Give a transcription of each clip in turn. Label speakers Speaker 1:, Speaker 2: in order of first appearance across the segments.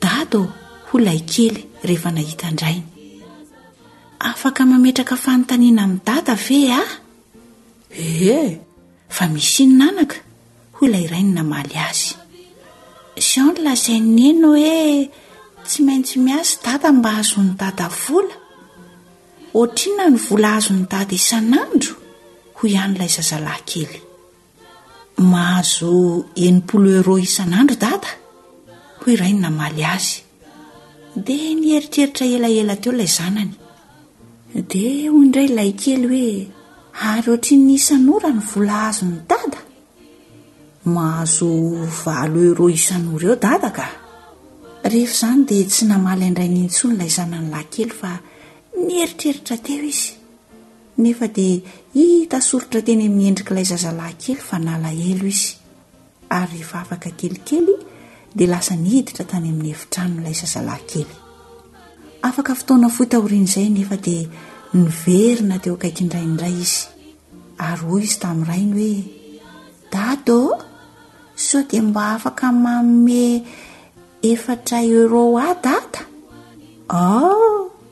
Speaker 1: Dada ô!
Speaker 2: hoy ilay kely rehefa nahita an-drainy. Afaka mametraka fanontaniana amin'i Dada ve aho? Ee, fa misy inona anaka? hoy ilay rainy namaly azy. Izao no lazain'i Neny hoe tsy maintsy miasa i Dada mba hahazoan'i Dada vola. Ohatrinona ny vola azon'i Dada isan'andro? hoy ihany ilay zazalahy kely. Mahazo enimpolo euros isan'andro dada? hoy iray ny namaly azy. Dia nieritreritra elaela teo ilay zanany. Dia hoy indray ilay kely hoe ary ohatrin'ny isan'ora ny vola azon'ny dada? Mahazo valo euros isan'ora eo dada ka. Rehefa izany dia tsy namaly an-drainy intsony ilay zanany lahy kely fa nieritreritra teo izy. Nefa dia hita soritra teny amin'ny endrik'ilay zazalahy kely fa nalahelo izy. Ary rehefa afaka kelikely dia lasa niditra tany amin'ny efitrano ilay zazalahy kely. Afaka fotoana fohy taorian'izay nefa dia niverina teo akaikin-drainy indray izy. Ary hoy izy tamin'ny rainy hoe, Dado, sao dia mba afaka manome efatra euro ahy dada? Oh!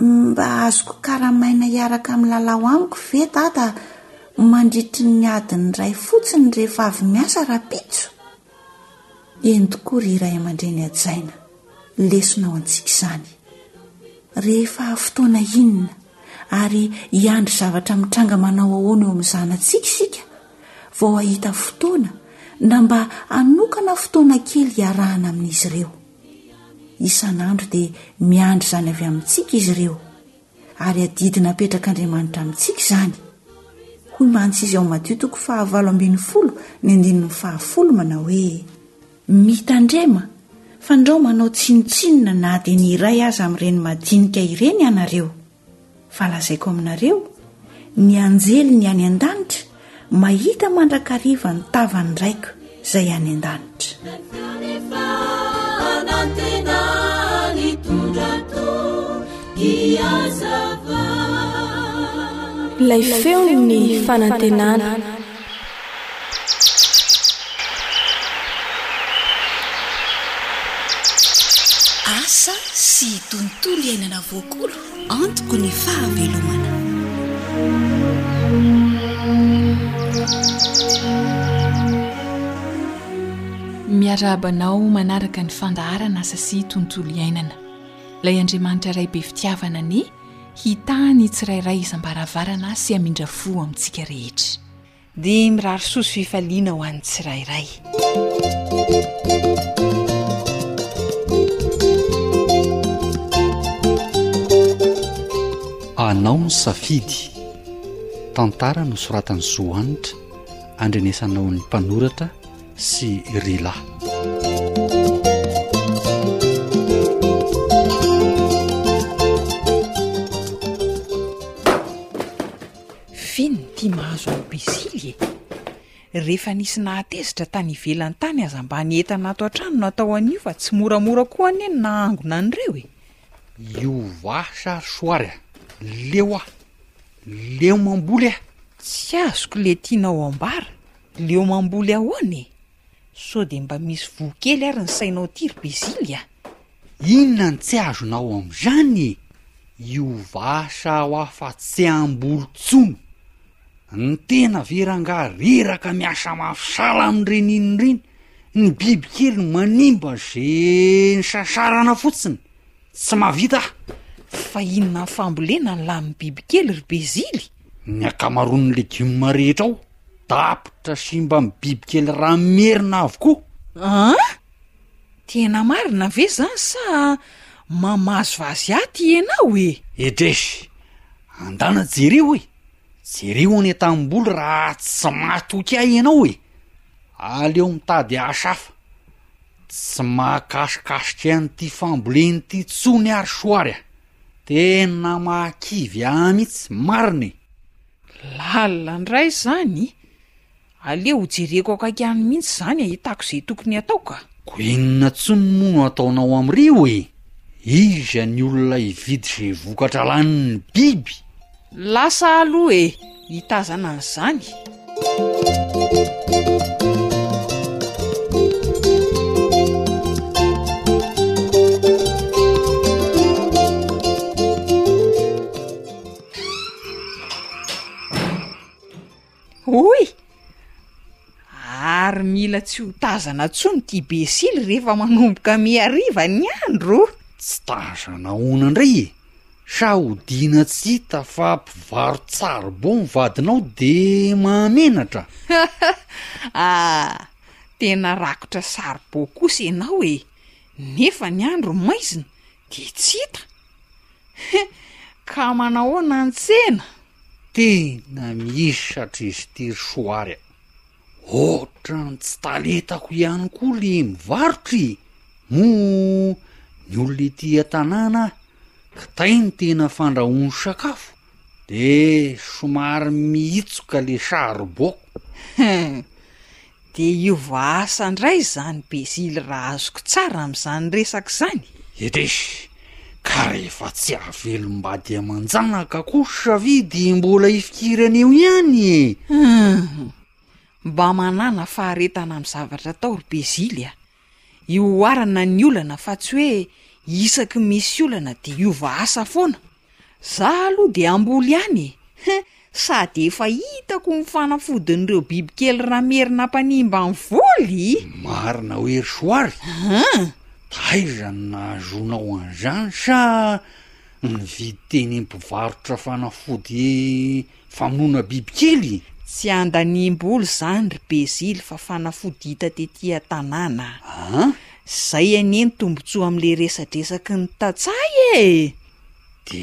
Speaker 2: Mba azoko karamaina hiaraka milalao amiko ve Dada mandritry ny adiny iray fotsiny rehefa avy miasa rahampitso? Eny tokoa ry ray aman-dreny hajaina, lesona ho antsika izany. Rehefa fotoana inona ary hiandry zavatra mitranga manao ahoana eo amin'ny zanatsika isika vao hahita fotoana na mba hanokana fotoana kely hiarahana amin'izy ireo? Isan'andro dia miandry izany avy amintsika izy ireo, ary adidy napetrak'Andriamanitra amintsika izany. Hoy mantsy izy ao Matio toko fahavalo ambin'ny folo ny andininy fahafolo manao hoe Mitandrema fa ndrao manao tsinontsinona na dia ny iray aza amin'ireny madinika ireny ianareo. Fa lazaiko aminareo, ny anjeliny any an-danitra mahita mandrakariva ny tavan'ny Raiko izay any an-danitra.
Speaker 3: Ilay feon'ny fanantenana.
Speaker 2: Asa sy tontolo iainana voakolo antoky ny fahavelomana.
Speaker 4: Miarahaba anao manaraka ny fandaharan'asa sy tontolo iainana. Ilay Andriamanitra Ray be fitiavana anie
Speaker 5: Hitaha ny tsirairay isam-baravarana sy hamindra fo amintsika rehetra.
Speaker 4: Dia mirary soa sy fifaliana ho an'ny tsirairay.
Speaker 6: Anao ny safidy. Tantara nosoratan'i Zohanitra, andrenesanao ny mpanoratra, sy Rila.
Speaker 4: F'ino ity mahazo an'i Basily e? Rehefa nisy nahatezitra tany ivelany tany aza mba nientana ato an-trano natao an'io fa tsy moramora koa anie ny nahangona an'ireo e!
Speaker 6: Iova sa ry Soary a! Leo aho! Leo mamboly a!
Speaker 4: Tsy azoko le tianao ambara. Leo mamboly ahoana e? Sao dia mba misy voa kely ary ny sainao ity ry Bezily a!
Speaker 6: Inona no tsy azonao amin'izany e? Hiova asa aho afa-tsy hamboly tsony. Ny tena ve rangaha reraka miasa mafy sahala amin'ny reniny ireny? Ny biby kely manimba ze nisasarana fotsiny. Tsy mahavita aho.
Speaker 4: Fa inona ny fambolena no lanin'ny biby kely ry Bezily?
Speaker 6: Ny ankamaroan'ny legioma rehetra ao. Tapitra sy mba mibibikely ra merina avokoa.
Speaker 4: An! Tena marina ve zany sa mamazivazy aty ianao e?
Speaker 6: Edresy, andana jereo e, jereo any an-tanimboly raha tsy mahatoky ahy ianao e! Aleo mitady asa hafa. Tsy mahakasikasika an'ity fambolena ity intsony ary soary a! Tena mahakivy ahy mihitsy, marina e!
Speaker 4: Lalina indray izany, aleo ho jereko akaiky any mihitsy izany hahitako izay tokony hatao ka!
Speaker 6: Ko inona tsony moa no ataonao am rio e? Iza ny olona hividy ze vokatra lanin'ny biby?
Speaker 4: Lasa aloha e! Hitazana an'izany. Hoy! ary mila tsy ho tazana intsony ity besily rehefa manomboka mihariva ny andro.
Speaker 6: Tsy tazana ahoana indray e? Sa odiana tsy hita fa mpivaro-tsaribao ny vadinao dia mahamenatra?
Speaker 4: Ah! tena rakotra saribao kosa ianao e! nefa ny andro maizina De tsy hita? He, ka manahoana ny tsena?
Speaker 6: Tena misy satria izy ity ry Soary a! Ohatran'ny tsy talentako ihany koa le mivarotra e! moa ny olona ety an-tanàna kitay ny tena fandrahoany sakafo de somary mihitsoka le charbon.
Speaker 4: He! Dia hiova asa indray izany Bézile raha azoko tsara amin'izany resaka izany?
Speaker 6: Edeh! Ka rehefa tsy hahavelom-bady aman-janaka kosa ve dia mbola hifikirana eo ihany e! Hum!
Speaker 4: Mba manàna faharetana amin'ny zavatra atao ry Bézile a! Ihoarana ny olana fa tsy hoe isaky misy olana de hiova asa foana, zah aloha de hamboly ihany e! hein! sady efa hitako ny fanafodin'ireo bibikely raha merina hampanimba ny voly!
Speaker 6: Marina hoe ry soary? Hein! Taiza no nahazoanao an'izany sa nividy teny am-pivarotra fanafody Famonoana bibikely?
Speaker 4: Tsy andaniam-bola zany ry Bezily fa fanafody hita tety an-tanàna.
Speaker 6: An?
Speaker 4: Zay anie ny tombontsoa amin'le resadresaky ny tantsaha e!
Speaker 6: De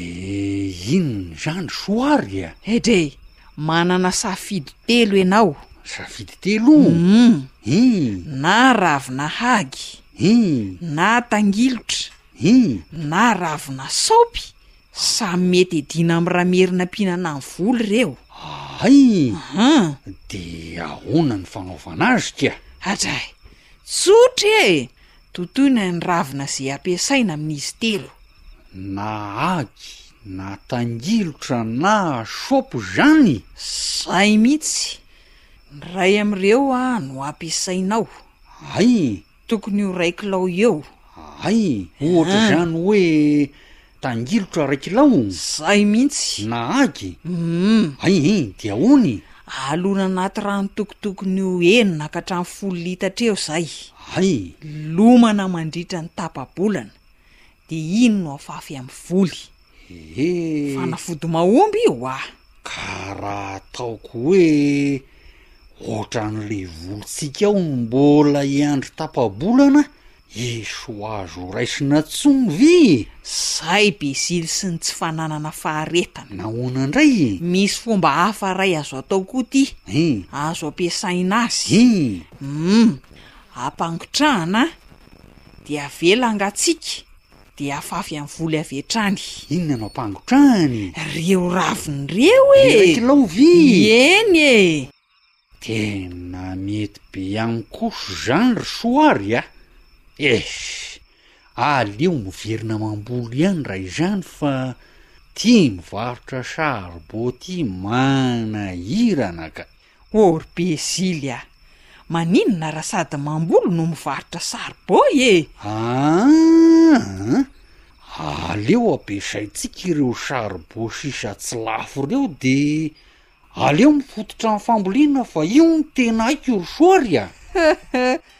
Speaker 6: inona izany soary a?
Speaker 4: Edrey! Manana safidy telo ianao.
Speaker 6: Safidy telo?
Speaker 4: Hum!
Speaker 6: Hii!
Speaker 4: Na ravina hagy.
Speaker 6: Hii!
Speaker 4: Na tangilotra.
Speaker 6: Hii!
Speaker 4: Na ravina saopy. Sa mety edina am ramerina mpihinana ny voly reo?
Speaker 6: Hay!
Speaker 4: An!
Speaker 6: De ahona ny fanaovana azy kya?
Speaker 4: Adray! Tsotra e! Totoina ny ravina ze ampiasaina amin'izy telo.
Speaker 6: Na agy, na tangilotra, na soap zany?
Speaker 4: Zay mitsy! Ny ray am reo an no ampiasainao.
Speaker 6: Hay!
Speaker 4: Tokony ho ray kilao eo.
Speaker 6: Hay! Ohatra izany hoe tangilitra ray kilao?
Speaker 4: Zay mihitsy.
Speaker 6: Na agy?
Speaker 4: Hum.
Speaker 6: Hay e! Dia ahoany?
Speaker 4: Alona anaty rano tokotokony ho enina ka hatramin'ny folo litatra eo izay.
Speaker 6: Hay!
Speaker 4: Lomana mandritra ny tapa-bolana. De ino no afafy am voly?
Speaker 6: Ee.
Speaker 4: Fanafody mahomby io
Speaker 6: wa! Karaha ataoko hoe ohatran'le volontsika ao no mbola hiandry tapa-bolana, eso azo raisina tsony ve e?
Speaker 4: Zay bezily sy ny tsy fananana faharetana.
Speaker 6: Nahoana indray e?
Speaker 4: Misy fomba hafa ray azo atao koa ty. Azo ampiasaina azy. Hum, ampangotrahana dia avela angaha tsiky dia afafy an'i voly avy hatrany.
Speaker 6: Inona no ampangotrahany?
Speaker 4: Reo raviny reo e!
Speaker 6: Ilay kilao vy!
Speaker 4: Eny e!
Speaker 6: Tena mety be ankoso zany ry soary a! Esh! Aleo miverina mamboly ihany raha izany fa ty mivarotra sarbo ty manahirana ka!
Speaker 4: Or be zily a! Maninona raha sady mamboly no mivarotra saribao e!
Speaker 6: Aa! Aleo ampiasaintsika ireo saribao sisa tsy lafo ireo de aleo mifototra amin'ny fambolena fa io no tena haiko ry soary a!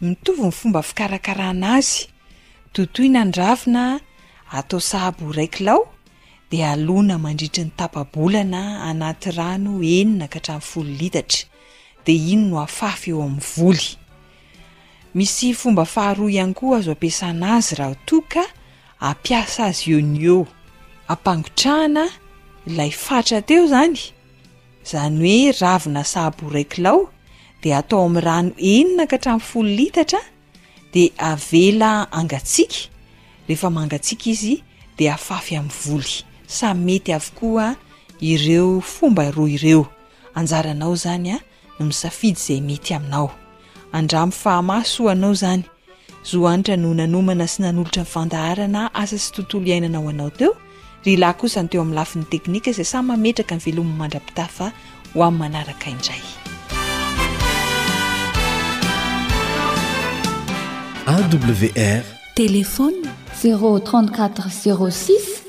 Speaker 4: Mitovy ny fomba fikarakarana azy, totoina ny ravina atao sahabo iray kilao dia alona mandritry ny tapa-bolana anaty rano enina ka hatramin'ny folo litatra dia iny no afafy eo amin'ny voly. Misy fomba faharoa ihany koa azo ampiasana azy raha toa ka hampiasa azy eo no eo, ampangotrahana ilay fatra teo izany, Izany hoe ravina sahabo iray kilao dia atao amin'ny rano enina ka hatramin'ny folo litatra dia avela hangatsiaka, rehefa mangatsiaka izy dia afafy amin'ny voly. Samy mety avokoa ireo fomba roa ireo, anjaranao izany no misafidy izay mety aminao. Andramo fa mahasoa anao izany Zo Hanitra no nanomana sy nanolotra ny fandaharana Asa sy Tontolo iainana ho anao teo. Ry lahy kosa ny teo amin'ny lafiny teknika izay samy mametraka ny velominy mandra-pitafa ho amin'ny manaraka indray.
Speaker 1: AWR
Speaker 7: Téléphone 034 06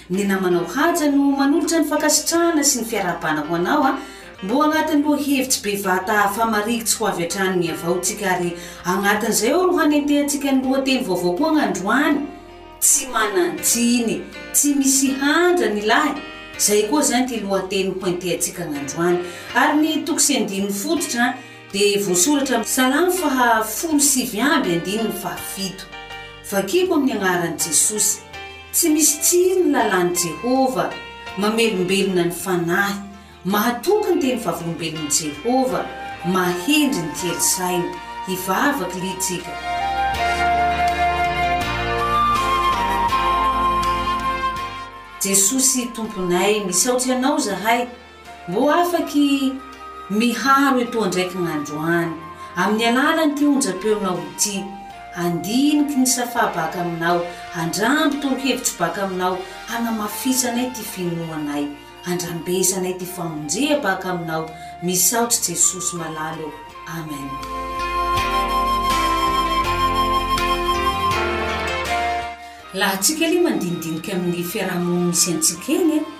Speaker 8: Ny namanao haja no manolotra ny fankasitrahana sy ny fiarahabana ho anao a! Mbo agnatin'ny lohahevitsy be vata famarigitsy ho avy hatrany ny avao tsika ary agnatin'izay ao no hanentehantsika ny lohateny vaovao koa ny androany! Tsy manan-tsiny, tsy misy handra ny lahy! Zay koa zany ty lohateny ho hentehantsika ny androany. Ary ny toko sy andininy fototra an! Dia voasoratra amin'ny Salamo faha folo sy sivy amby andininy faha fito. Vakiko amin'ny anaran'i Jesosy. Tsy misy tsihy ny lalàn'i Jehovah. Mamelombelona ny fanahy. Mahatoky ny teny vavolombelon'i Jehovah. Mahendry ny kely saina. Hivavaka li tsika. Jesosy Tomponay, misaotra Anao zahay. Ho afaky miharo ito andraikigna androany, amin'ny alalan'ity onjam-peonao ity. Handiniky ny safà baka aminao, handramby torohevitro baka aminao, hanamafisanay ty finoanay, handrambesanay ty famonjea baka aminao. Misaotry Jesosy malala ô. Amen. Laha tsika lie mandinidinika amin'ny fiaraha-mony misy antsika egny e.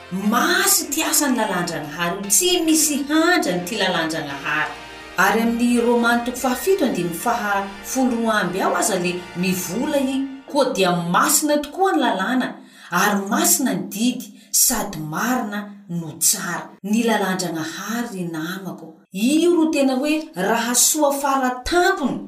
Speaker 8: Masy ity asan'ny lalan-dRagnahary io, tsy misy handrany ity lalan-dRagnahary. Ary amin'ny Romany toko fahafito andininy faha folo roa amby ao aza le mivola i, koa dia masina tokoa ny lalàna, ary masina ny didy, sady marina no tsara. Ny lalan-dRagnahary ry namako. Io ro tena hoe raha soa fara tampony.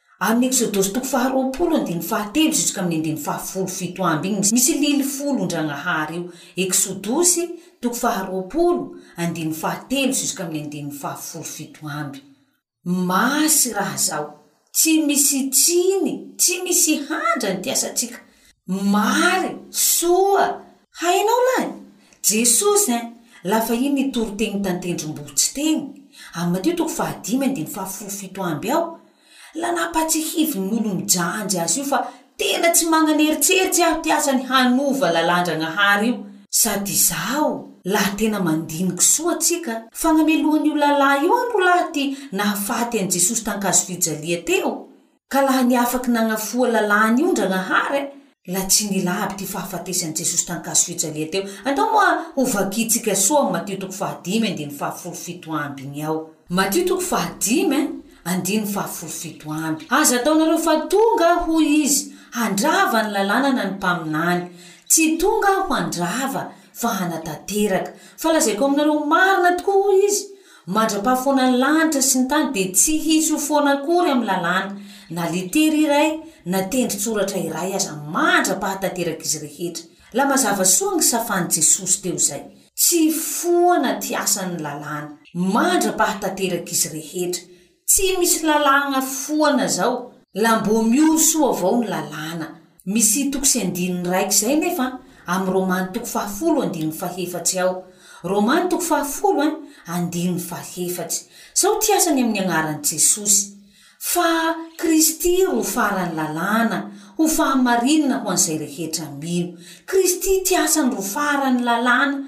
Speaker 8: Amin'ny Eksodosy toko faharoapolo andininy fahatelo ziskamin'ny andininy fahafolo fito amby iny misy misy lily folo ndragnahary io, Eksodosy toko faharoapolo andininy fahatelo ziskamin'ny andininy fahafolo fito amby. Masy raha zao. Tsy misy tsiny, tsy misy handra ny mpiasantsika. Mary, soa. Hainao lany? Jesosy eh! Lafa iny nitory tegny tan-tendrombohitsy tegny, amy Matio toko fahadimy andininy fahafolo fito amby ao, la nampatsihivin' olo mijanjy azy io fa tena tsy magnan' eritseritsy aho ty asa ny hanova lalan-Dragnahary io, sady izaho, laha tena mandiniky soa tsika, fa namelohan' io lalà io any rolahy ty nahafaty an'i Jesosy tan-kazo fijalia teo, Ka laha ny afaky nagnafoha lalàny io Ndragnahary e, la tsy nila aby ty fahafatesan'i Jesosy tan-kazo-fijaliha teo. Andao moa ho vakiantsika soa am Matio toko fahadimy andiny fahafolo fito amby igny ao. Matio toko fahadimy andiny fahafolo fito amby. Aza ataonareo fa tonga hoy izy handrava ny lalàna na ny mpaminany. Tsy tonga aho handrava fa hanatanteraka. Fa lazaiko aminareo marina tokoa hoy izy, Mandra-pahafoana ny lanitra sy ny tany dia tsy hisy ho foana akory amin'ny lalàna na litera iray na tendrin-tsoratra iray aza mandra-pahataterak'izy rehetra. La mazava soa ny safan'i Jesosy teo izay, Tsy hifoha na tsy hiasa ny lalàna, mandra-pahataterak'izy rehetra. Tsy misy lalàgna foana zao la mbô mioro soa avao ny lalàna. Misy toko sy andininy raiky zay nefa am Romany toko fahafolo andininy fahefatsy ao. Romany toko fahafolo eh andininy fahefatsy. Zao ty asany amin agnaran Jesosy. Fa Kristy ro faran lalàna ho fahamarinana ho an'zay rehetra mino. Kristy ty asany ro faran lalàna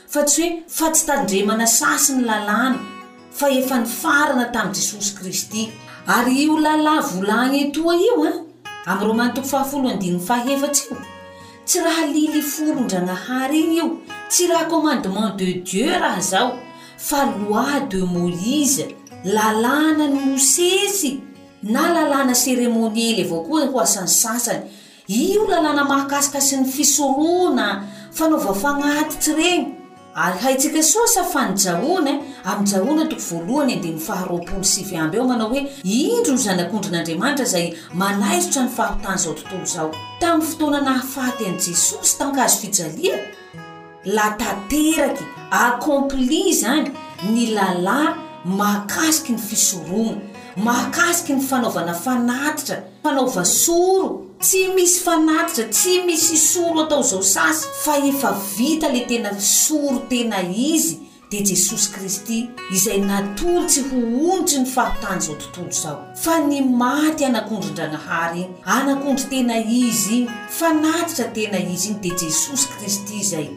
Speaker 8: Fa tsy hoe fa tsy tandremana sasy ny lalàna fa efa nifarana tamin'i Jesosy Kristy. Ary io lalà volagny etoa io an, amy Romany toko fahafolo andininy fahaefatra io, tsy raha lily folo ndragnahary igny io, tsy raha commandement de Dieu raha zao, fa loi de Moïse, lalànan'i Mosesy, na lalàna seremoniely avao koa ho asan'ny sasany. Io lalàna mahakasika sy ny fisoroana fanaova fagnaty tsy regny ary haintsika soa sa fa ny Jaona e, amy Jaona toko voalohany andininy faharoapolo sivy amby eo manao hoe indro ny zanak'ondrin'Andriamanitra izay manaisotra ny fahotan'izao tontolo izao. Tamy fotoana nahafaty an'i Jesosy tan-kazo fijalia, la tateraky, accompli, izany ny lalà mahakasiky ny fisoroana, mahakasiky ny fanaovana fanatitra, Mpanaova soro, tsy misy fanatitra, tsy misy soro atao zao sasy fa efa vita le tena soro tena izy de Jesosy Kristy izay natory tsy ho onitry ny faritany zao tontolo zao fa ny maty anakondron-dragnahary igny anakondro tena izy igny fanatitra tena izy igny de Jesosy Kristy zay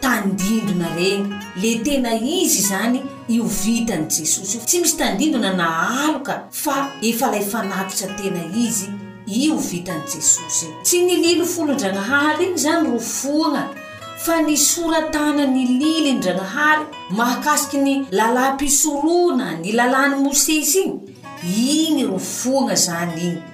Speaker 8: tandindona regny le tena izy zany io vitany jesosy io tsy misy tandindona na aloka fa efa lay fanatitra tena izy io vitany jesosy io tsy ny lily folondragnahary igny zany ro foagna fa ny soratana ny lily ndragnahary mahakasiky ny lalampisorona ny lalany mosesy igny igny ro foagna zany igny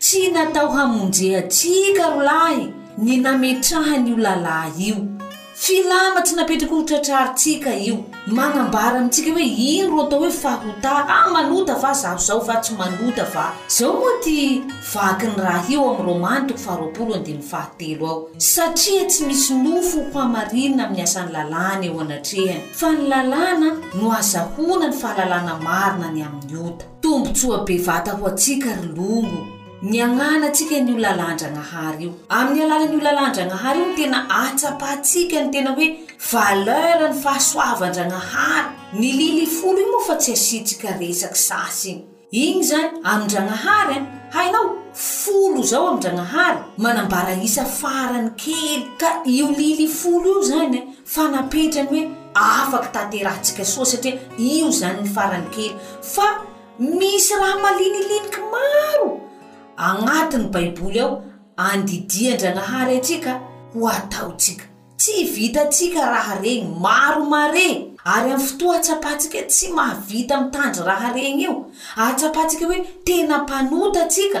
Speaker 8: Tsy natao hamonjehantsika ro lahy ny nametrahany io lalàh io. Filama tsy napetraka ho tratrarintsika io. Manambara amintsika hoe ino ro atao hoe fahotà, ah manota va zaho zao va tsy manota va. Zao moa ty vaky ny raha io ao amin'ny Romany toko faharoapolo andininy fahatelo ao. Satria tsy misy nofo ho hamarinina amin'ny asan'ny lalàna eo anatrehany, fa ny lalàna no azahoana ny fahalalana marina ny amin'ny ota. Tombotsoa bevata ho antsika ry longo ny agnanantsika an'io lalan-Dragnahary io. Amin'ny alalan'io lalan-Dragnahary io no tena ahatsapantsika ny tena hoe valeur ny fahasoavan-Dragnahary. Ny lily folo io moa fa tsy asiantsika resaky sasy igny. Igny zany amin-Dragnahary an, hainao, folo zao amin-Dragnahary manambara isa farany kely ka io lily folo io zany an, fa napetrany hoe afaka tanterahantsika soa satria io zany ny farany kely fa misy raha maliniliniky maro agnatiny baiboly ao andidian-dRagnahary antsika ho ataontsika tsy vitantsika raha regny maro mare ary amy fotoa atsapantsika tsy mahavita mitandry raha regny io atsapantsika hoe tena mpanota tsika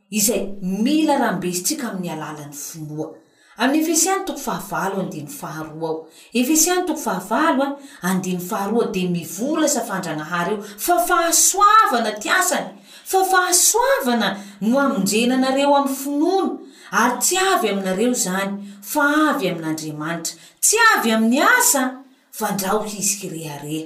Speaker 8: izay mila rambesintsika amin'ny alalan'ny finoa. Amin'ny Efesiana toko fahavalo andininy faharoa ao. Efesiana toko fahavalo an, andininy faharoa dia mivolasa fa Andragnahary eo fa fahasoavana ty asany, fa fahasoavana no amonjena anareo amin'ny finoana, ary tsy avy aminareo izany, fa avy amin'Andriamanitra. Tsy avy amin'ny asa, fandrao hisy kirehareha.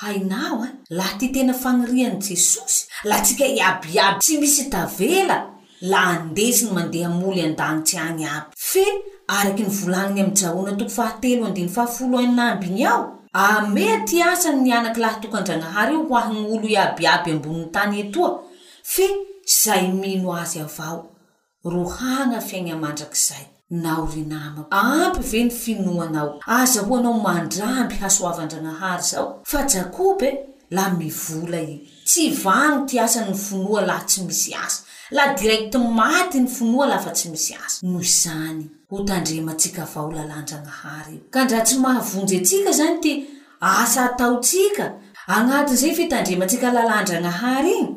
Speaker 8: Hainao eh, laha ty tena fanirian'i Jesosy, la tsika iaby iaby tsy misy tavela la andesiny mandeha moly an-danitry agny aby. Fe araky ny volagny amy Jaona toko faha telo andiny faha folo enina ambiny ao, Amea ty asany ny anak' lahy tokan-Dragnahare ho ahign' olo iaby iaby ambonin' tany etoa, fe zay mino azy avao. Rohanafy aigna mandrakizay. Naho ry namako, ampy ve ny finoanao? Aza ho anao mandramby hasoavan-Dragnahary zao fa Jakoba e, la mivola i, tsy vano ty asan ny finoa laha tsy misy asa, la direct maty ny finoa laha fa tsy misy asa. Noho izany, ho tandremantsika avao lalan-Dragnahary io. Ka ndra tsy mahavonjy antsika zany ty asa ataontsika, agnatin'izay fitandremantsika lalan-Dragnahary igny,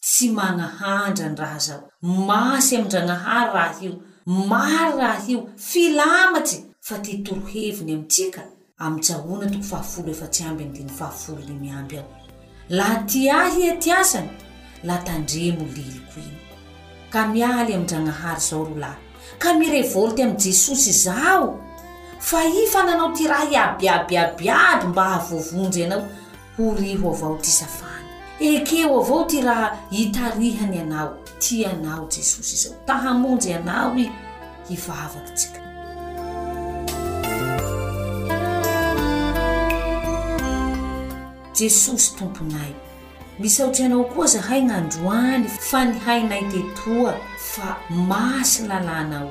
Speaker 8: Tsy manahandra ny razako. Masy amin-dRagnahary raha io. Mary raha io. Filamatry! Fa tia toroheviny amintsika, Am Jahona toko fahafolo efatsy amby andiny fahafolo limy amby aho. La tia ahy iha ty asany, la tandremo liliko iny. Ka mialy amin-dRagnahary zao ro lahy, ka mi-revolte am Jesosy izaho! Fa i fa nanao ty raha iabiabiabiaby mba hahavoavonjy anao, Horiho avao ty sa fany. Ekeo avao ty raha itarihany anao. Tianao Jesosy izao. Ta hamonjy anao i. Hivavaka tsika. Jesosy Tomponay. Misaotry anao koa zahay androany fa nihainay tetoa fa masy lalanao.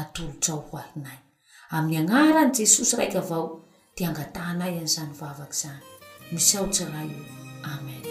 Speaker 8: atolotrao ho ahinay. Amin'ny agnaran'i Jesosy raika avao dia angatahanay an'izany
Speaker 9: vavaka izany.
Speaker 5: Misaotsa Ray o. Amen.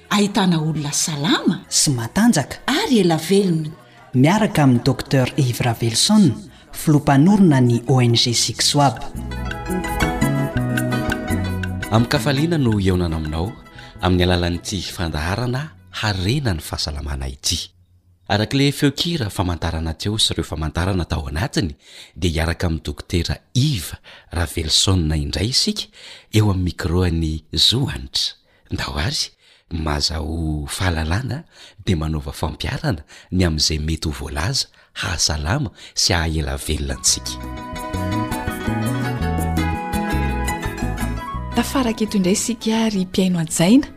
Speaker 5: ahitana olona salama
Speaker 10: sy matanjaka
Speaker 5: ary ela velona.
Speaker 10: Miaraka amin'i Docteur Yves Raveloson, filoha mpanorina ny ONG
Speaker 11: Sixwab. Amin-kafaliana no hihaonana aminao amin'ny alalan'ity fandaharana Harena ny fahasalamana ity. Araka ilay feon-kira famantarana teo sy ireo famantarana tao anatiny dia hiaraka amin'i Dokotera Yves Raveloson indray isika eo amin'ny micro-an'i Zo Hanitra. Ndao ary maza ho fahalalana dia manaova fampiharana ny amin'izay mety ho voalaza hahasalama sy hahaela velona antsika.
Speaker 5: Tafaraka eto indray isika ry mpihaino hajaina.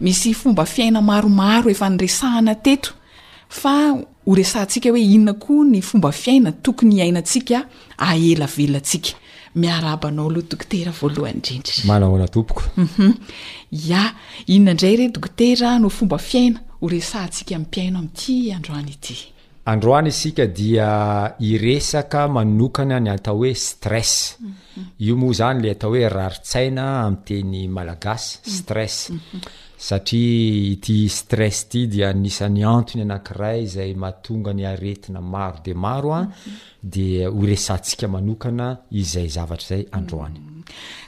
Speaker 5: Misy fomba fiaina maromaro efa niresahana teto fa ho resahantsika hoe inona koa ny fomba fiaina tokony hiainantsika aelavelantsika. Miarahaba anao aloha Dokotera voalohany indrindra.
Speaker 12: Manahoana tompoko.
Speaker 5: Ya, inona indray re Dokotera no fomba fiaina ho resahantsika mpihaino amin'ity androany ity.
Speaker 12: Androany isika dia hiresaka manokana ny atao hoe stress. Io moa izany ilay atao hoe rarin-tsaina amin'ny teny malagasy, stress. satria ity stress ity dia anisan'ny antony anankiray izay mahatonga ny aretina maro dia maro an, dia ho resahantsika manokana izay zavatra izay androany.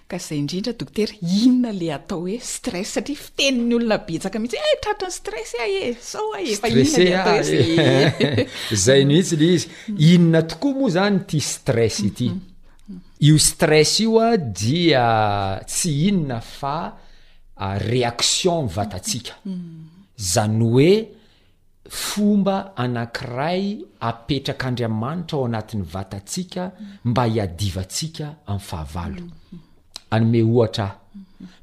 Speaker 5: Ka izay indrindra dokotera, inona le atao hoe stress satria fitenin'ny olona betsaka mihitsy hoe eh tratry ny stress ahy e, sao ahy e, fa inona
Speaker 12: Stressé
Speaker 5: le atao hoe ahy
Speaker 12: e. Izay mihitsy le izy. Inona tokoa moa izany ity stress ity? Io stress io dia tsy inona fa reaction ny vatantsika zany hoe fomba anankiray apetrak'andriamanitra ao anatin'ny vatantsika mba hiadivantsika amin'ny fahavalo anome ohatra aho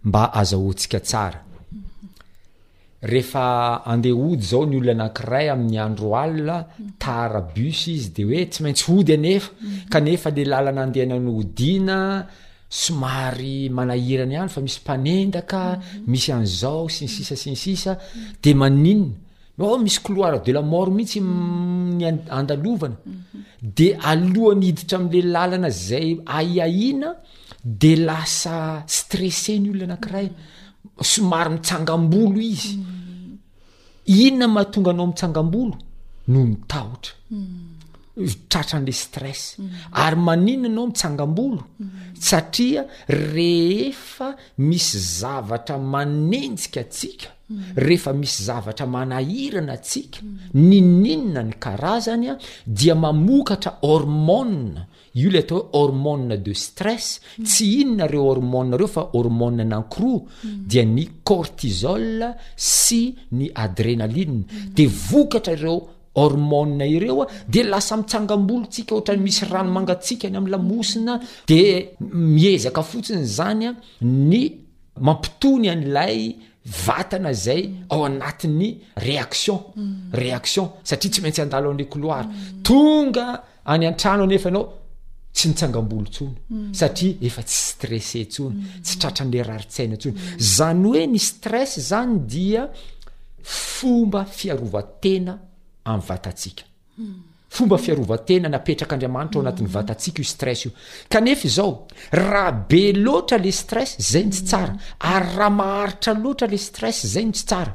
Speaker 12: mba azahoantsika tsara Rehefa andeha hody zao ny olona anankiray amin'ny andro alina, tara bus izy de hoe tsy maintsy hody anefa, kanefa le lalana andehanany hodiana somary manahirana ihany fa misy mpanendaka, misy an'izao sy ny sisa sy ny sisa, de maninona? Ô misy couloir de la mort mihitsy ny andalovana, de alohan'ny hiditra am'le lalana zay ahiahiana de lasa stressé ny olona anankiray. somary mitsangam-bolo izy inona mahatonga anao mitsangam-bolo no ny tahotra tratra an'le stress ary manina anao mitsangam-bolo satria rehefa misy zavatra manenjika atsika rehefa misy zavatra manahirana atsika nininona ny karazany a dia mamokatra hormona Io le atao hoe hormone de stress, tsy inona reo hormone reo fa hormone anankiroa, dia ny cortisol sy ny adrenaline, de vokatra ireo hormone ireo a, de lasa mitsangam-bolotsika ohatrany misy rano mangatsiaka any am lamosina, de miezaka fotsiny zany a ny mampitony an'ilay vatana izay ao anatin'ny réaction mm. réaction satria tsy maintsy andalo an'le couloir mm. tonga any an-trano anefa ianao tsy nitsangam-bolo tsony mm. satria efa tsy stresse tsony tsy tratran'le raritsaina tsony zany hoe ny stress zany dia fomba fiarovatena ami'ny vatatsika Fomba fiarovan-tena napetrak'Andriamanitra ao anatin'ny vatantsika io stress io. Kanefa izao, raha be loatra ilay stress, izay no tsy tsara. Ary raha maharitra loatra ilay stress, izay no tsy tsara.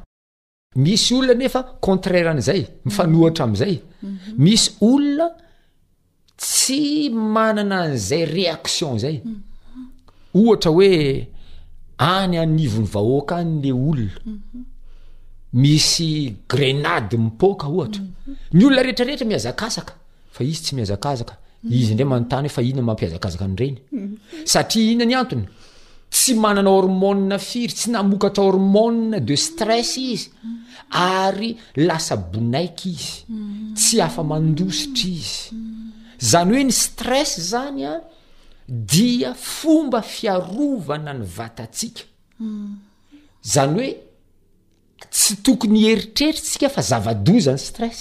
Speaker 12: Misy olona anefa contraire an'izay, mifanohitra amin'izay. Misy olona. tsy manana an'izay réaction zay ohatra hoe any anivon'ny vahoaka any le olona mhm. misy grenady mipoaka ohatra mhm. ny olona retrarehetra miazakazaka fa izy tsy miazakazaka mhm. izy ndray manontany hoe fa inona mampiazakazaka an'ireny satria inona ny antony tsy manana hormone firy, tsy namokatra hormone de stress izy, ary lasa bonaiky izy, tsy afa-mandositra izy. Zany hoe ny stress zany a, dia fomba fiarovana ny vatantsika. Zany hoe tsy tokony hieritreritsika fa zava-doza ny stress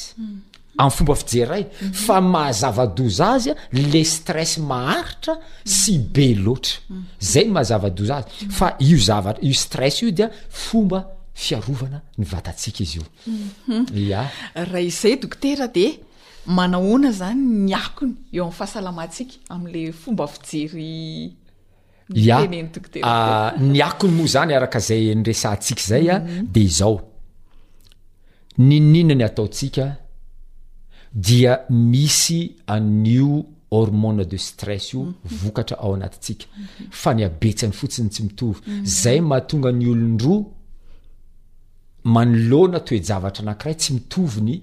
Speaker 12: amin'ny fomba fijeray mhm. fa mahazava-doza azy le stress maharitra sy be loatra mhm. zay ny mahazava-doza azy mhm. fa io zavatra io stress io dia fomba fiarovana ny vatantsika izy io ya
Speaker 5: raha izay dokotera de manahoana zany ny akony eo amin'ny fahasalamantsika am'le fomba fijery
Speaker 12: Ya, ny akony moa izany araka izay niresahantsika izay dia izao, n'inon'inona ny ataontsika dia misy an'io hormone de stress io vokatra ao anatintsika fa ny habetsany fotsiny tsy mitovy, izay no mahatonga ny olon-droa manoloana toe-javatra anankiray tsy mitovy ny.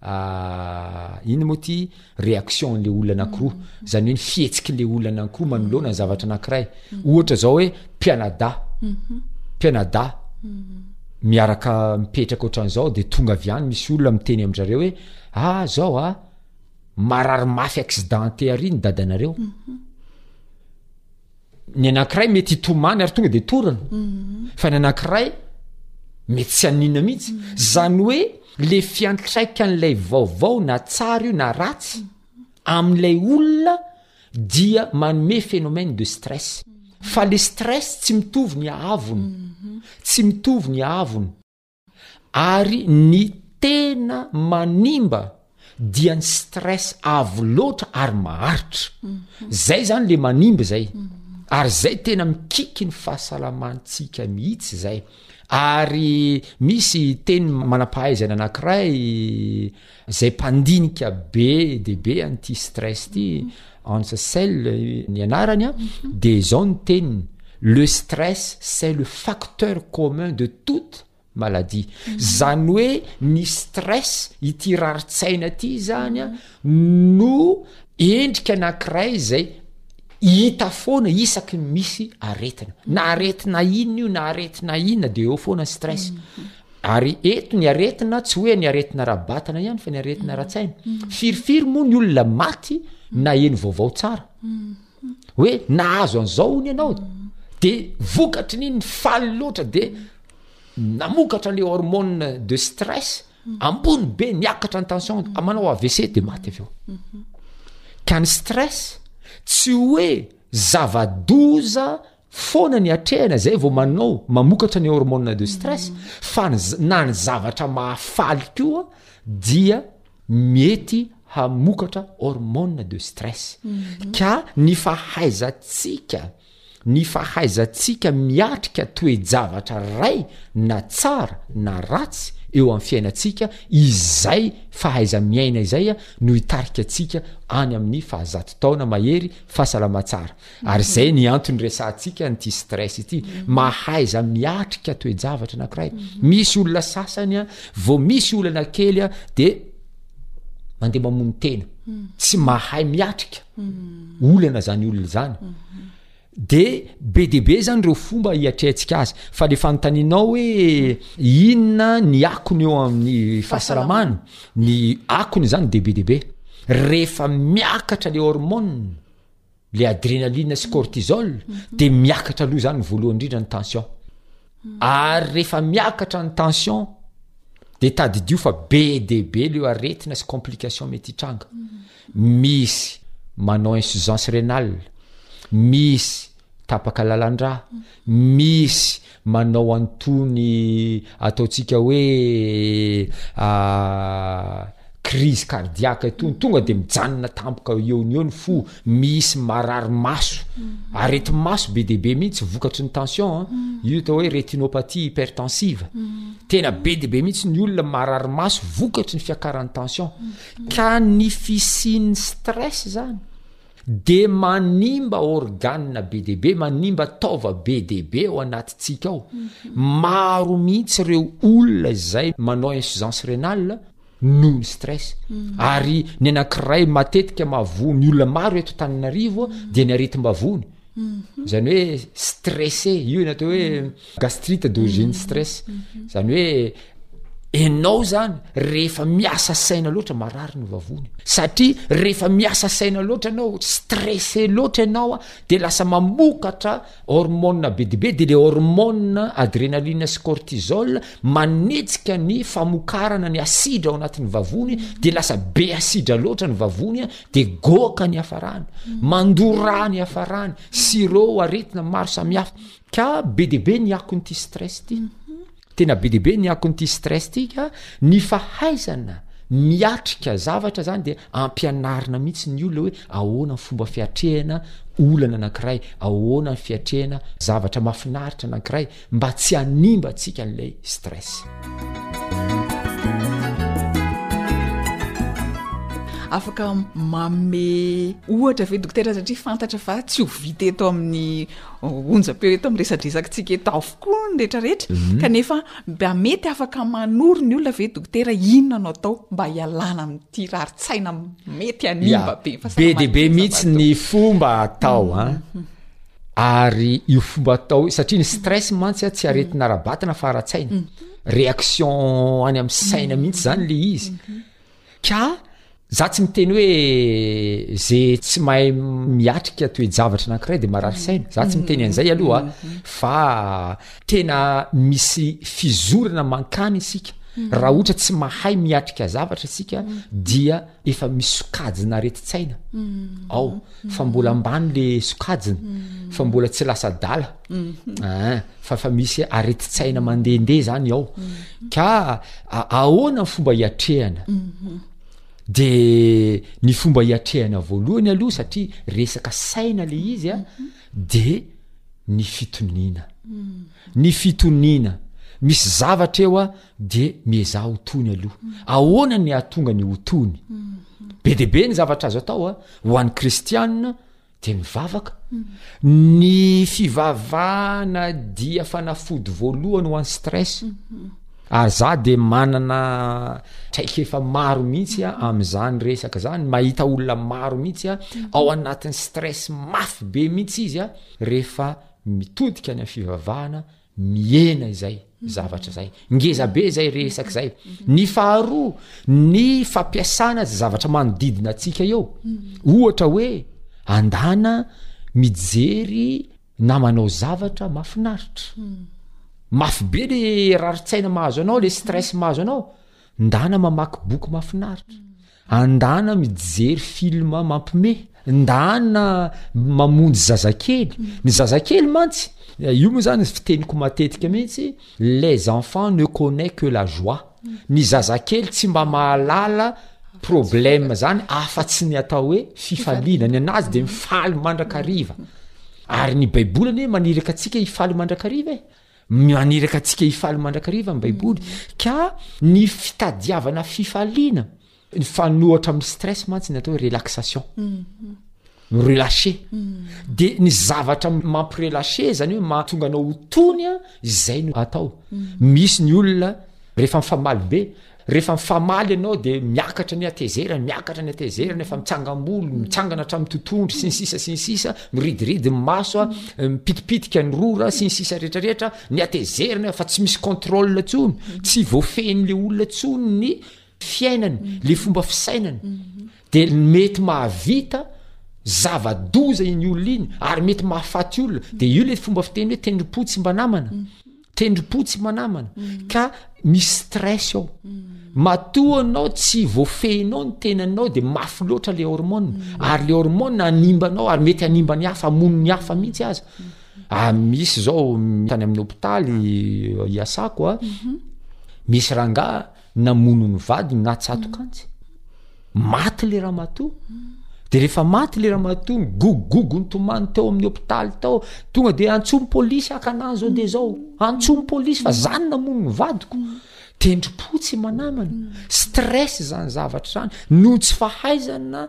Speaker 12: Ah, ino moa ty réaction an'le olona anankiroa, mm-hmm. zany hoe ny fihetsik'le olona anankiroa manoloana ny zavatra anankiray. Mm-hmm. Ohatra zao hoe mpianadahy, mm-hmm. mpianadahy miaraka mipetraka ohatran'izao de tonga avy any misy olona miteny amin-drareo hoe ah zao a ah, marary mafy accidenté ary ny dadanareo. ny anankiray mety hitomany ary tonga de torana mhm. fa ny anankiray mety tsy anina mihitsy mhm. zany hoe le fiantraika an'ilay vaovao na tsara io na ratsy mhm. amin'ilay olona dia manome phénomène de stress fa le stress tsy mitovy ny ahavony tsy mitovy ny ahavony Ary ny tena manimba dia ny stress avo loatra ary maharitra. Zay zany le manimba zay. Ary zay tena mikiky ny fahasalamantsika mihitsy zay. Ary misy teny manampahaizana anakiray, Zay mpandinika be de be an'ity stress ty, Hans Sell ny anarany an, de zao ny teniny, le stress c'est le facteur commun de toute maladie. Zany hoe ny stress, ity raritsaina ty zany an, no endrika anakiray zay hita foana isaky ny misy aretina. Na aretina inona io, na aretina inona de eo foana ny stress. Ary eto ny aretina tsy hoe ny aretina ara-batana ihany fa ny aretina ara-tsaina. Mm-hmm. Firifiry moa ny olona maty mm-hmm. na eny vaovao tsara. Mm-hmm. Hoe nahazo an'izao ony ianao. De vokatry ny ny faly loatra de namokatra le hormone de stress ambony be niakatra ny tension manao AVC de maty avy eo. Ka ny stress tsy hoe zava-doza foana ny atrehana izay vao manao mamokatra ny hormone de stress fa na ny zavatra mahafaly koa dia mety hamokatra hormone de stress mhm. ka ny fahaizatsika ny fahaizatsika miatrika toejavatra ray na tsara na ratsy eo amin'ny fiainantsika izay fahaiza miaina izay a no hitarika atsika any amin'ny fahazatotaona mahery fahasalamatsara Ary izay ny antony resahantsika an'ity stress ity, mahaiza miatrika toe-javatra anankiray. Misy olona sasany a, vao misy olana kely a, dia mandeha mamono tena. Tsy mahay miatrika olana izany olona izany. Dia be dia be izany ireo fomba hiatrehantsika azy. Fa ilay fanontanianao hoe inona ny akony eo amin'ny fahasalamana, ny akony izany dia be dia be. Rehefa miakatra ilay hormone, le adrenaline sy cortisol de miakatra aloha zany voalohany indrindra ny tension ary rehefa miakatra ny tension de tadidio fa be de be leo aretina sy complication mety hitranga misy manao insuffisance renale misy tapaka lalandra misy Manao an'itony ataontsika hoe crise cardiaque itony, tonga dia mijanona tampoka eo no eo ny fo, misy marary maso, areti-maso be dia be mihitsy vokatry ny tension an, io atao hoe retinopathie hypertensive, tena be dia be mihitsy ny olona marary maso vokatry ny fiakaran'ny tension, ka ny fisian'ny stress zany. dia manimba organe be dia be, manimba taova be dia be ao anatintsika ao. Maro mihitsy ireo olona izay manao insuffisance rénale noho ny stress. Ary ny anankiray matetika mahavoa ny olona maro eto Antananarivo dia ny aretim-bavony. Izany hoe stressé, io ny atao hoe Gastrite d'origine stress. Zany hoe enao zany rehefa miasa saina loatra marary ny vavony. Satria rehefa miasa saina loatra anao, stressé loatra ianao dia lasa mamokatra hormone be dia be dia le hormone adrénaline sy cortisol manetsika ny famokarana ny asidra ao anatin'ny vavony dia lasa be asidra loatra ny vavony dia goaka ny hafarana. Mandorà ny hafarana, sirop, aretina maro samihafa. Ka be dia be ny akon'ity stress ity. Tena be dia be ny akon'ity stress ity ka ny fahaizana miatrika zavatra zany dia ampianarina mihitsy ny olona hoe ahoana ny fomba fiatrehana olana anankiray, ahoana ny fiatrehana zavatra mahafinaritra anankiray mba tsy hanimba antsika an'ilay stress.
Speaker 5: Afaka manome ohatra ve dokotera satria fantatra fa tsy ho vita eto amin'ny onjam-peo eto amin'ny resadresakitsika eto avokoa ny rehetrarehetra kanefa mba mety afaka manoro ny olona ve dokotera inona no atao mba hialana amin'ity rarin-tsaina mety hanimba be
Speaker 12: be dia be mihitsy ny fomba atao a mhm. ary io fomba atao satria ny stress mantsy a tsy aretina ara-batana fa ara-tsaina mhm. réaction any amin'ny saina mihitsy zany le izy mhm. Ka za tsy miteny hoe ze tsy mahay miatrika toe-javatra anankiray de marary saina, za tsy miteny an'izay aloha fa tena misy fizorana mankany isika raha ohatra tsy mahay miatrika zavatra isika dia efa misy sokajina aretin-tsaina ao fa mbola ambany le sokajina fa mbola tsy lasa adala aa fa efa misy aretin-tsaina mandehandeha zany ao Ka ahoana ny fomba hiatrehana? De ny fomba hiatrehana voalohany aloha satria resaka saina le izy a de ny fitoniana. Ny fitoniana, misy zavatra eo a de miezaha ho tony aloha. Ahoana ny hahatonga ny ho tony? Be dia be ny zavatra azo atao a ho an'ny kristiana de mivavaka ny fivavahana dia fanafody voalohany ho any stress ary za de manana traikefa maro mihitsy a am'zany resaka zany mahita olona maro mihitsy a ao anatin'ny stress mafy be mihitsy izy a rehefa mitodika any am fivavahana mihena izay zavatra zay ngeza be zay resak zay ny faharoa ny fampiasana za zavatra manodidina atsika eo ohatra hoe andana mijery na manao zavatra mafinaritra mafy be le raritsaina mahazo anao le stress mahazo anao ndana mamaky boky mafinaritra Andana mijery film mampime, ndana mamonjy zazakely, ny zazakely mantsy, io moa zany fiteniko matetika mihitsy, les enfants ne connait que la joie, ny zazakely tsy mba mahalala problème zany afa tsy ny atao hoe fifaliana, ny anazy de mifaly mandrakariva, ary ny baiboly anie maniraka antsika hifaly mandrakariva e! Maniraka antsika hifaly mandrakariva ny Baiboly, ka ny fitadiavana fifaliana, mifanohitra amin'ny stress mantsy ny atao hoe relaxation, mi-relacher. Dia ny zavatra mampi-relacher, izany hoe mahatonga anao ho tony, izay no atao. Misy ny olona rehefa mifamaly be, Rehefa mifamaly ianao dia miakatra ny hatezerany, miakatra ny hatezerany, efa mitsangam-bolo, mitsangana hatramin'ny totohondry, sy ny sisa sy ny sisa, miridiridy ny maso, mipitipitika ny rora, sy ny sisa rehetra rehetra, ny hatezerany fa tsy misy contrôle intsony, tsy voafehin'ilay olona intsony ny fiainany, ilay fomba fisainany, dia mety mahavita zava-doza iny olona iny, ary mety mahafaty olona, dia io ilay fomba fiteny hoe, tendrim-po tsy mba namana. tendrom-po tsy manamana mm. ka misy stress ao mm. matoa anao tsy voafehinao ny tenanao de mafy loatra le hormona mm. ary le hormona animbanao ary mety animba ny hafa amono ny hafa mihitsy aza ah, misy zao tany amin'ny hopitaly iasako a mhm. misy rangah namono ny vadiny na tsatokantsy maty le ramatoa de rehefa maty le ramatoa ny gogogogo ny tomany teo amin'ny hopitaly tao tonga de antsomy polisy akanazy ao de zao antsomy polisy fa zany namono ny vadiko tendri-po tsy manamana stress zany zavatra zany noho tsy fahaizana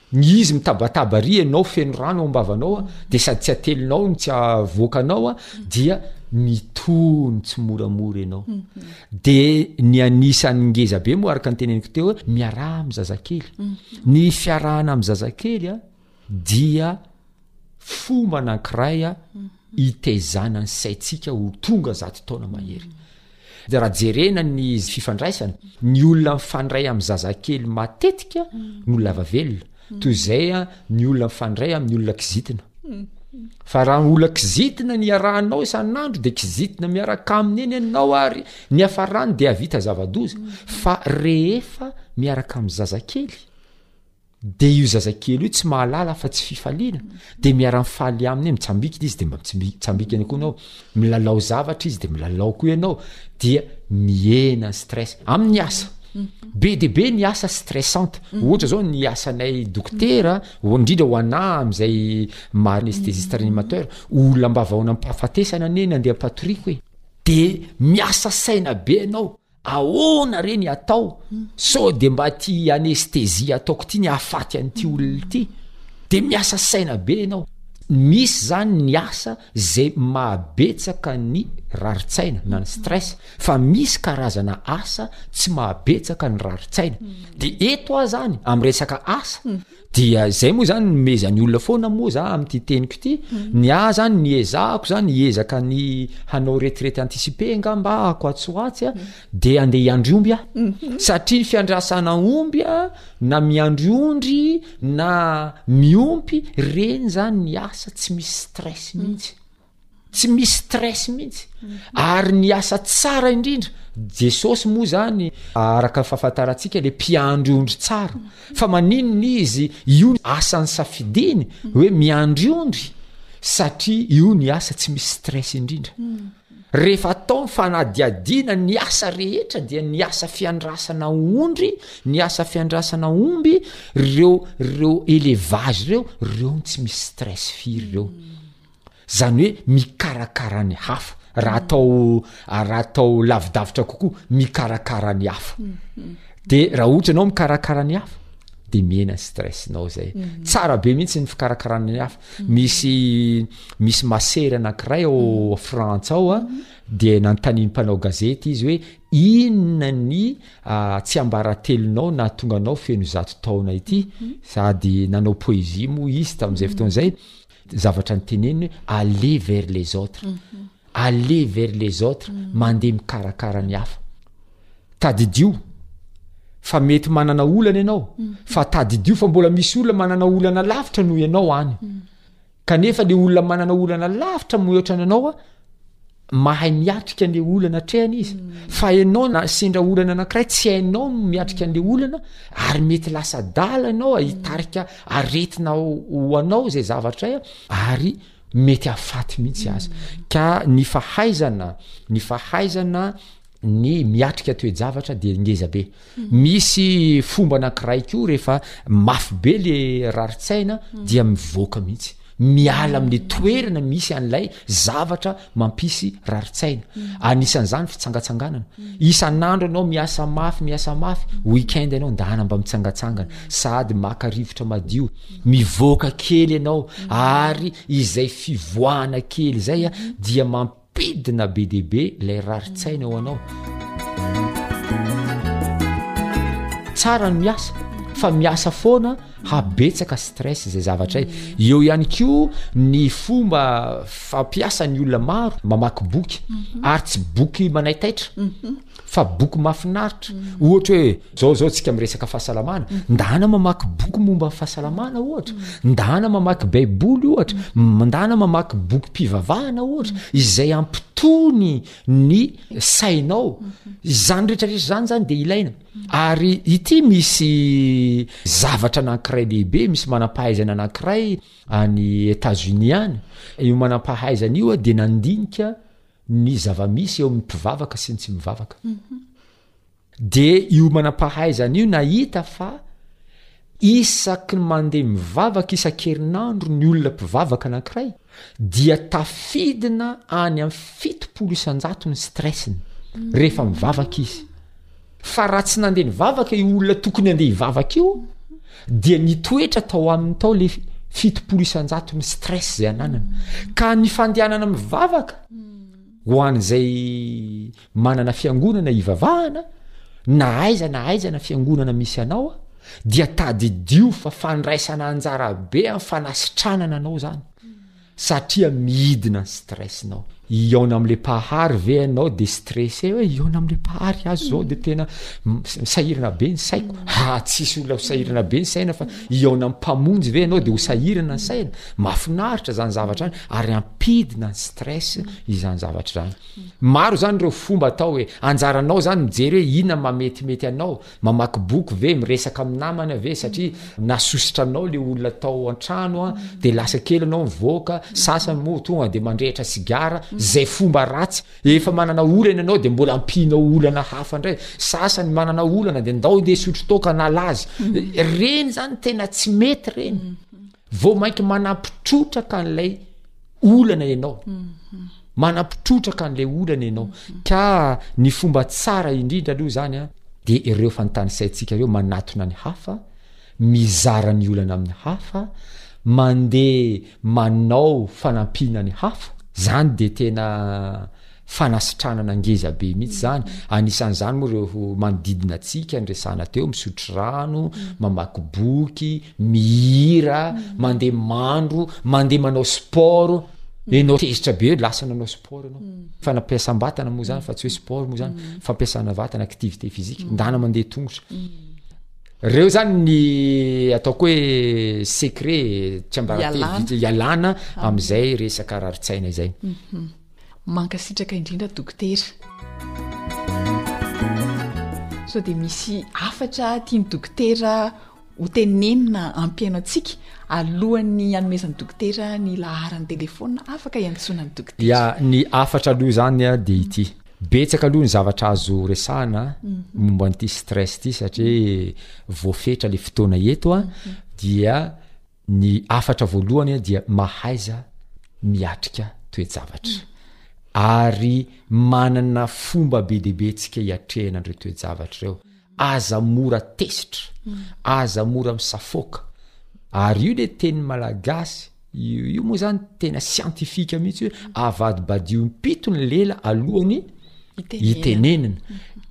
Speaker 12: Ny izy mitabataba ry ianao feno rano ao am-bavanao a, dia sady tsy atelinao no tsy avoakanao a, dia mitono tsimoramora ianao. Dia ny anisan'ny ngeza be moa araka ny teneniko teo hoe miaraha amin'ny zazakely. Ny fiarahana amin'ny zazakely a dia. fomba anankiray itaizana ny saintsika ho tonga zato taona mahery. Dia raha jerena ny fifandraisana, ny olona mifandray amin'ny zazakely matetika no lava velona, toy izay ny olona mifandray amin'ny olona kizitina. Fa raha ny olona kizitina ny iarahanao isan'andro dia kizitina miaraka aminy eny ianao ary ny hafarany dia havita zava-doza. Fa rehefa miaraka amin'ny zazakely, de io zazakely io tsy mahalala fa tsy fifaliana de miara mifaly aminy hoe mitsambikina izy de mba mitsimbi- tsambikina koa ianao milalao zavatra izy de milalao koa ianao dia mihena ny stress amin'ny asa be dia be ny asa stressante ohatra zao ny asanay dokotera ho- indrindra ho anà amin'izay maha anestésiste réanimateur olona mba vao nampahafatesana anie ny andiam-patoriako e de miasa saina be ianao Ahoana re ny atao? Sao de mba ty anesthésie ataoko ty ny ahafaty an'ity olona ity? De miasa saina be enao. Misy zany ny asa zay mahabetsaka ny rarin-tsaina na ny stress fa misy karazana asa tsy mahabetsaka ny rarin-tsaina. De eto aza any am resaka asa, Dia izay moa izany nomezan'ny olona foana moa za amin'ity teniko ity, mhm. ny ahy izany ny ezahako izany hiezaka ny hanao retraite anticipée angamba ako atsy ho atsy a, mhm. dia handeha hiandry omby aho. Mhm. Satria ny fiandrasana omby a, na miandry ondry, na miompy, ireny izany ny asa tsy misy stress mihitsy. tsy misy stress mihitsy ary ny asa tsara indrindra jesosy moa zany araka fahafantarantsika le mpiandry ondry tsara fa maninona izy io ny asan'ny safidiny hoe miandry ondry satria io ny asa tsy misy stress indrindra rehefa atao ny fanadiadiana ny asa rehetra dia ny asa fiandrasana ondry ny asa fiandrasana omby reo reo elevage reo reo ny tsy misy stress firy reo Zany hoe mikarakara ny hafa, raha atao raha atao lavidavitra kokoa, mikarakara ny hafa. De raha ohatra ianao mikarakara ny hafa, de mihena ny stress-nao zay. Tsara be mihitsy ny fikarakarana ny hafa. Misy misy masera anankiray ao Frantsa ao a, de nanontanian'ny mpanao gazety izy hoe inona ny tsiambaratelonao nahatonga anao feno zato taona ity? sady nanao poezia moa izy tamin'izay fotoana izay. zavatra ny teneniny hoe aller vers les autres aller vers les autres mandeha mikarakara ny hafa tadidio fa mety manana olana ianao fa tadidio fa mbola misy olona manana olana lavitra noho ianao any kanefa le olona manana olana lavitra mihoatra ny anao a mahay miatrika le olana atrehany izy fa ianao na sendra olana anankiray tsy hainao no miatrika an'le olana ary mety lasa dala ianao ahitarika aretina ho anao zay zavatray a ary mety afaty mihitsy azy ka ny fahaizana ny fahaizana ny miatrika toe-javatra dia ngeza be. Hmm. Misy fomba anankiray koa rehefa mafy be le raritsaina hmm. dia mivoaka mihitsy. Miala amin'ny hmm. toerana misy an'ilay zavatra mampisy raritsaina. Anisan'izany fitsangatsanganana. Isan'andro ianao miasa mafy, miasa mafy, week-end ianao ndana mba mitsangatsangana sady maka rivotra madio, mivoaka kely ianao ary izay fivoahana kely izay dia mampi Pidina be dia be ilay rarin-tsaina ao anao. Tsara ny miasa fa miasa foana habetsaka stress zay zavatra e. Eo ihany koa ny fomba fampiasan'ny olona maro mamaky boky ary tsy boky manaitaitra. Fa boky mafinaritra. Ohatra hoe zao zao tsika miresaka fahasalamana, ndana mamaky boky momba ny fahasalamana ohatra, ndana mamaky baiboly ohatra, ndana mamaky boky mpivavahana ohatra, izay ampitony ny sainao. Izany rehetra rehetra izany zany dia ilaina. Ary ity misy zavatra anankiray lehibe, misy manampahaizana anankiray any Etats-Unis any. Io manampahaizana io dia nandinika ny zava-misy eo amin'ny mpivavaka sy ny tsy mivavaka. Dia io manam-pahaizana io nahita fa isaky ny mandeha mivavaka isan-kerinandro ny olona mpivavaka anankiray dia tafidina any amin'ny fitopolo isan-jato ny stress-ny rehefa mivavaka izy. Fa raha tsy nandeha nivavaka io olona tokony handeha hivavaka io dia nitoetra tao aminy tao le fitopolo isan-jatony stress zay ananana ka ny fandehanana mivavaka ho an'izay manana fiangonana ivavahana na aiza na aiza na fiangonana misy anao a dia tadidio fa fandraisana anjara be amin'ny fanasitranana anao zany Satria midina ny stress nao. Hihaona amle mpahary ve ianao de stressé hoe hihaona amle mpahary azy zao de tena sahirana be ny saiko. Ha tsisy olona ho sahirana be ny saina fa hihaona am mpamonjy ve ianao de ho sahirana ny saina. Mafinaritra zany zavatra zany ary ampidina ny stress izany zavatra zany. Maro zany reo fomba atao hoe anjaranao zany mijery hoe inona mametimety anao Mamaky boky ve, miresaka amin'ny namana ve satria nasosotra anao le olona tao an-trano a, de lasa kely anao mivoaka, sasany moa tonga de mandrehitra sigara, zay fomba ratsy, efa manana olana ianao de mbola ampianao olana hafa ndray, sasany manana olana de ndao ndeha hisotro toaka na laza, reny zany tena tsy mety reny. vao mainka manampy trotraka an'ilay olana ianao mhm. manampy trotraka an'ilay olana ianao mhm. ka ny fomba tsara indrindra aloha zany a de ireo fantany saintsika ireo manatona ny hafa mizara ny olana amin'ny hafa mandeha manao fanampiana ny hafa zany de tena Fanasitranana ngeza be mihitsy izany. Anisan'izany moa ireo manodidina antsika niresahana teo, misotro rano, mamaky boky, mihira, mandeha mandro, mandeha manao sport. Ianao tezitra be lasa nanao sport ianao. Fanampiasam-batana moa izany fa tsy hoe sport moa izany, fampiasana vatana, activité physique, ndana mandeha tongotra. Ireo izany ny ataoko hoe secret tsiambaratelo, ialana amin'izay resaka arary tsaina
Speaker 5: izay. Mankasitraka indrindra dokotera. Sao dia misy hafatra tian'i dokotera ho tenenina ampihaino antsika alohan'ny hanomezan'i dokotera ny laharan'ny telefaonina afaka hiantsoana an'i dokotera.
Speaker 12: Ya, ny hafatra aloha izany dia ity. Betsaka aloha ny zavatra azo
Speaker 5: resahana
Speaker 12: momba an'ity stress ity satria voafetra ilay fotoana eto dia Ny hafatra voalohany dia mahaiza miatrika toe-javatra ary manana fomba be dia be antsika hiatrehana an'ireo toe-javatra ireo. Aza mora tezitra, aza mora misafoaka. Ary io ilay teny malagasy, io moa izany tena siantifika mihitsy hoe avadibadio impito ny lela alohan'ny hitenenana.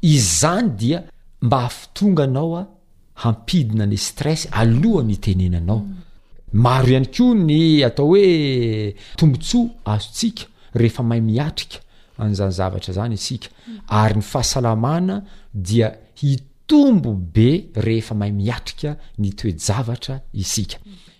Speaker 12: Izany dia mba hahafitonga anao hampidina ny stress alohan'ny hitenenanao. Maro ihany koa ny atao hoe tombontsoa azontsika rehefa mahay miatrika an'izany zavatra izany isika ary ny fahasalamana dia hitombo be rehefa mahay miatrika ny toe-javatra isika.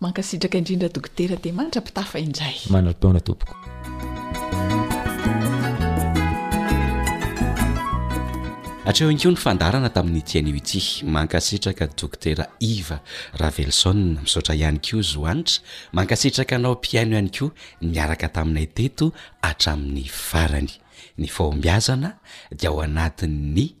Speaker 5: Mankasitraka indrindra dokotera dia mandrapitafa indray.
Speaker 12: Manaltaona tompoko.
Speaker 11: Hatreo ihany koa ny fandaharana tamin'ny ity anio ity. Mankasitraka dokotera Iva Ravelison. Misaotra ihany koa zo hanitra. Mankasitraka anao mpihaino ihany koa niaraka taminay teto hatramin'ny farany. Ny fahombiazana dia ao anatin'ny.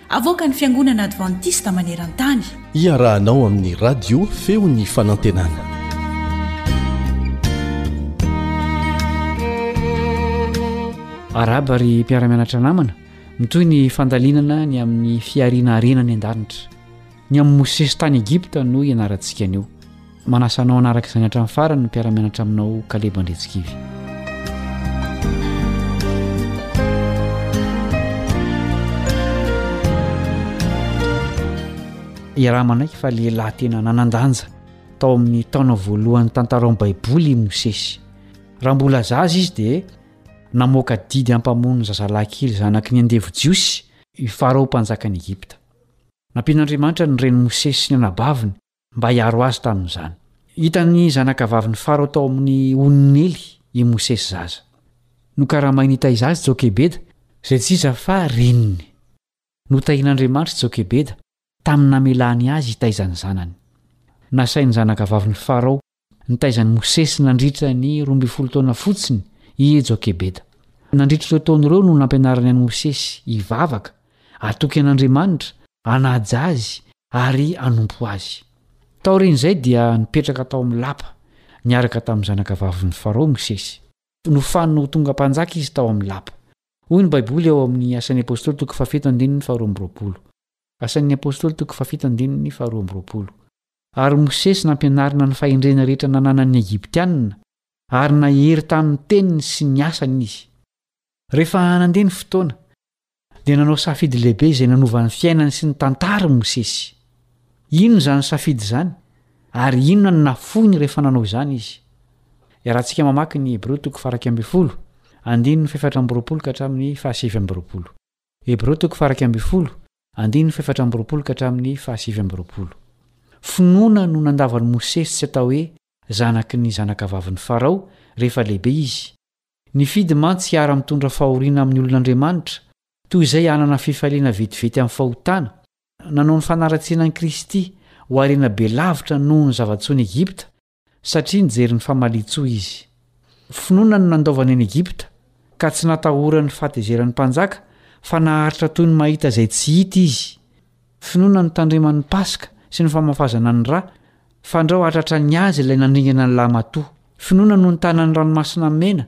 Speaker 2: Avoakan'ny Fiangonana Advantista maneran-tany.
Speaker 1: Iarahanao amin'ny Radio Feon'ny Fanantenana.
Speaker 13: Arahaba ry mpiara-mianatra namana, mitohy ny fandalinana ny amin'ny fihariana harena any an-danitra. Ny amin'i Mosesy tany Egypta no ianarantsika anio. Manasa anao hanaraka izany hatramin'ny farany ny mpiara-mianatra aminao Kaleba Andriantsikivy. Iaraha manaiky fa lehilahy tena nanan-danja tao amin'ny taona voalohany tantaran'ny Baiboly i Mosesy. Raha mbola zaza izy dia namoaka didy hampamono ny zazalahy kely zanaky ny andevo jiosy i Farao mpanjakan'i Egypta. Nampian'Andriamanitra ny renin'i Mosesy sy ny anabaviny mba hiaro azy tamin'izany. Hitan'ny zanakavavin'i Farao tao amin'ny Ononely i Mosesy zaza. Nokaramainy hitaiza azy Jokebeda, izay tsy iza fa reniny. Notahin'Andriamanitra i Jokebeda tamin'ny namelany azy hitaiza ny zanany. Nasain'ny zanakavavin'i Farao Nitaizan'i Mosesy nandritra ny roa ambin'ny folo taona fotsiny i Jokebeda. Nandritra ireo taona ireo no nampianarany an'i Mosesy hivavaka, hatoky an'Andriamanitra, hanaja Azy ary hanompo Azy. Taorian'izay dia nipetraka tao amin'ny lapa niaraka tamin'ny zanakavavin'i Farao i Mosesy. Nofaniny ho tonga mpanjaka izy tao amin'ny lapa. Hoy ny Baiboly ao amin'ny Asan'ny Apostoly toko fahafito andininy faharoa amby roapolo. Asan'ny Apostoly toko fahafito andininy faharoa amby roapolo. Ary Mosesy nampianarina ny fahendrena rehetra nananan'ny Egyptianina, ary nahery tamin'ny teniny sy ny asany izy. Rehefa nandeha ny fotoana, dia nanao safidy lehibe izay nanova ny fiainany sy ny tantara i Mosesy. Inona izany safidy izany, ary inona no nafoiny rehefa nanao izany izy? Iarahantsika mamaky ny Hebreo toko faha iraika ambin'ny folo, andininy fahefatra amby roapolo ka hatramin'ny fahasivy amby roapolo. Hebreo toko faha iraika ambin'ny folo, andininy faha efatra amby roapolo ka hatramin'ny faha sivy amby roapolo. Finoana no nandavan'i Mosesy tsy atao hoe zanaky ny zanakavavin'i Farao rehefa lehibe izy. Nifidy mantsy hiara-mitondra fahoriana amin'ny olon'Andriamanitra, toy izay hanana fifaliana vetivety amin'ny fahotana. Nanao ny fanaratsiana an'i Kristy ho harena be lavitra noho ny zava-tsoan'i Egypta satria nijery ny famalian-tsoa izy. Finoana no nandaovany an'i Egypta, ka tsy natahorany ny fahatezeran'ny mpanjaka, fa naharitra toy ny mahita izay tsy hita izy. Finoana no nitandremany ny Paska sy ny famafazana ny ra, fandrao hahatratra ny azy ilay nandringana ny lahimatoa. Finoana no nitana ny Ranomasina Mena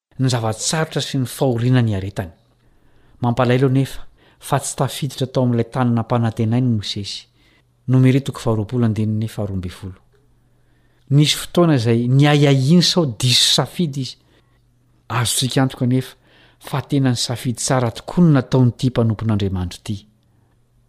Speaker 13: ny zava-tsarotra sy ny fahoriana niaretany. Mampalahelo anefa fa tsy tafiditra tao amin'ilay tany nampanantenainy i Mosesy. Nomere toko faharoapolo andininy faharoa ambin'ny folo. Nisy fotoana izay niahiahiany sao diso safidy izy. Azontsika antoka anefa fa tena nisafidy tsara tokoa ny nataony ity mpanompon'Andriamanitra ity.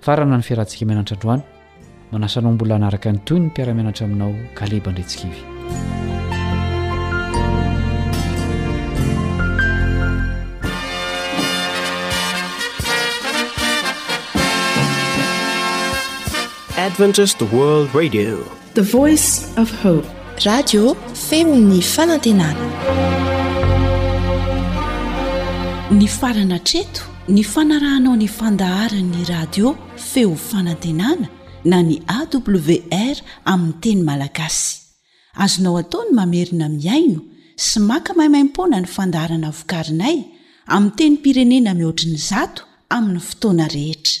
Speaker 13: Farana ny fiarahantsika mianatra androany. Manasa anao mbola hanaraka ny tohiny ny mpiara-mianatra aminao Kaleba Andretsikivy.
Speaker 1: Adventist World Radio
Speaker 3: The voice of hope. Radio feo
Speaker 2: ny fanantenana. Nifarana hatreto ny fanarahanao ny fandaharan'ny radio feo fanantenana na ny AWR amin'ny teny malagasy. Azonao atao ny mamerina mihaino sy maka maimaimpoana ny fandaharana vokarinay amin'ny tenim-pirenena mihoatry ny zato amin'ny fotoana rehetra.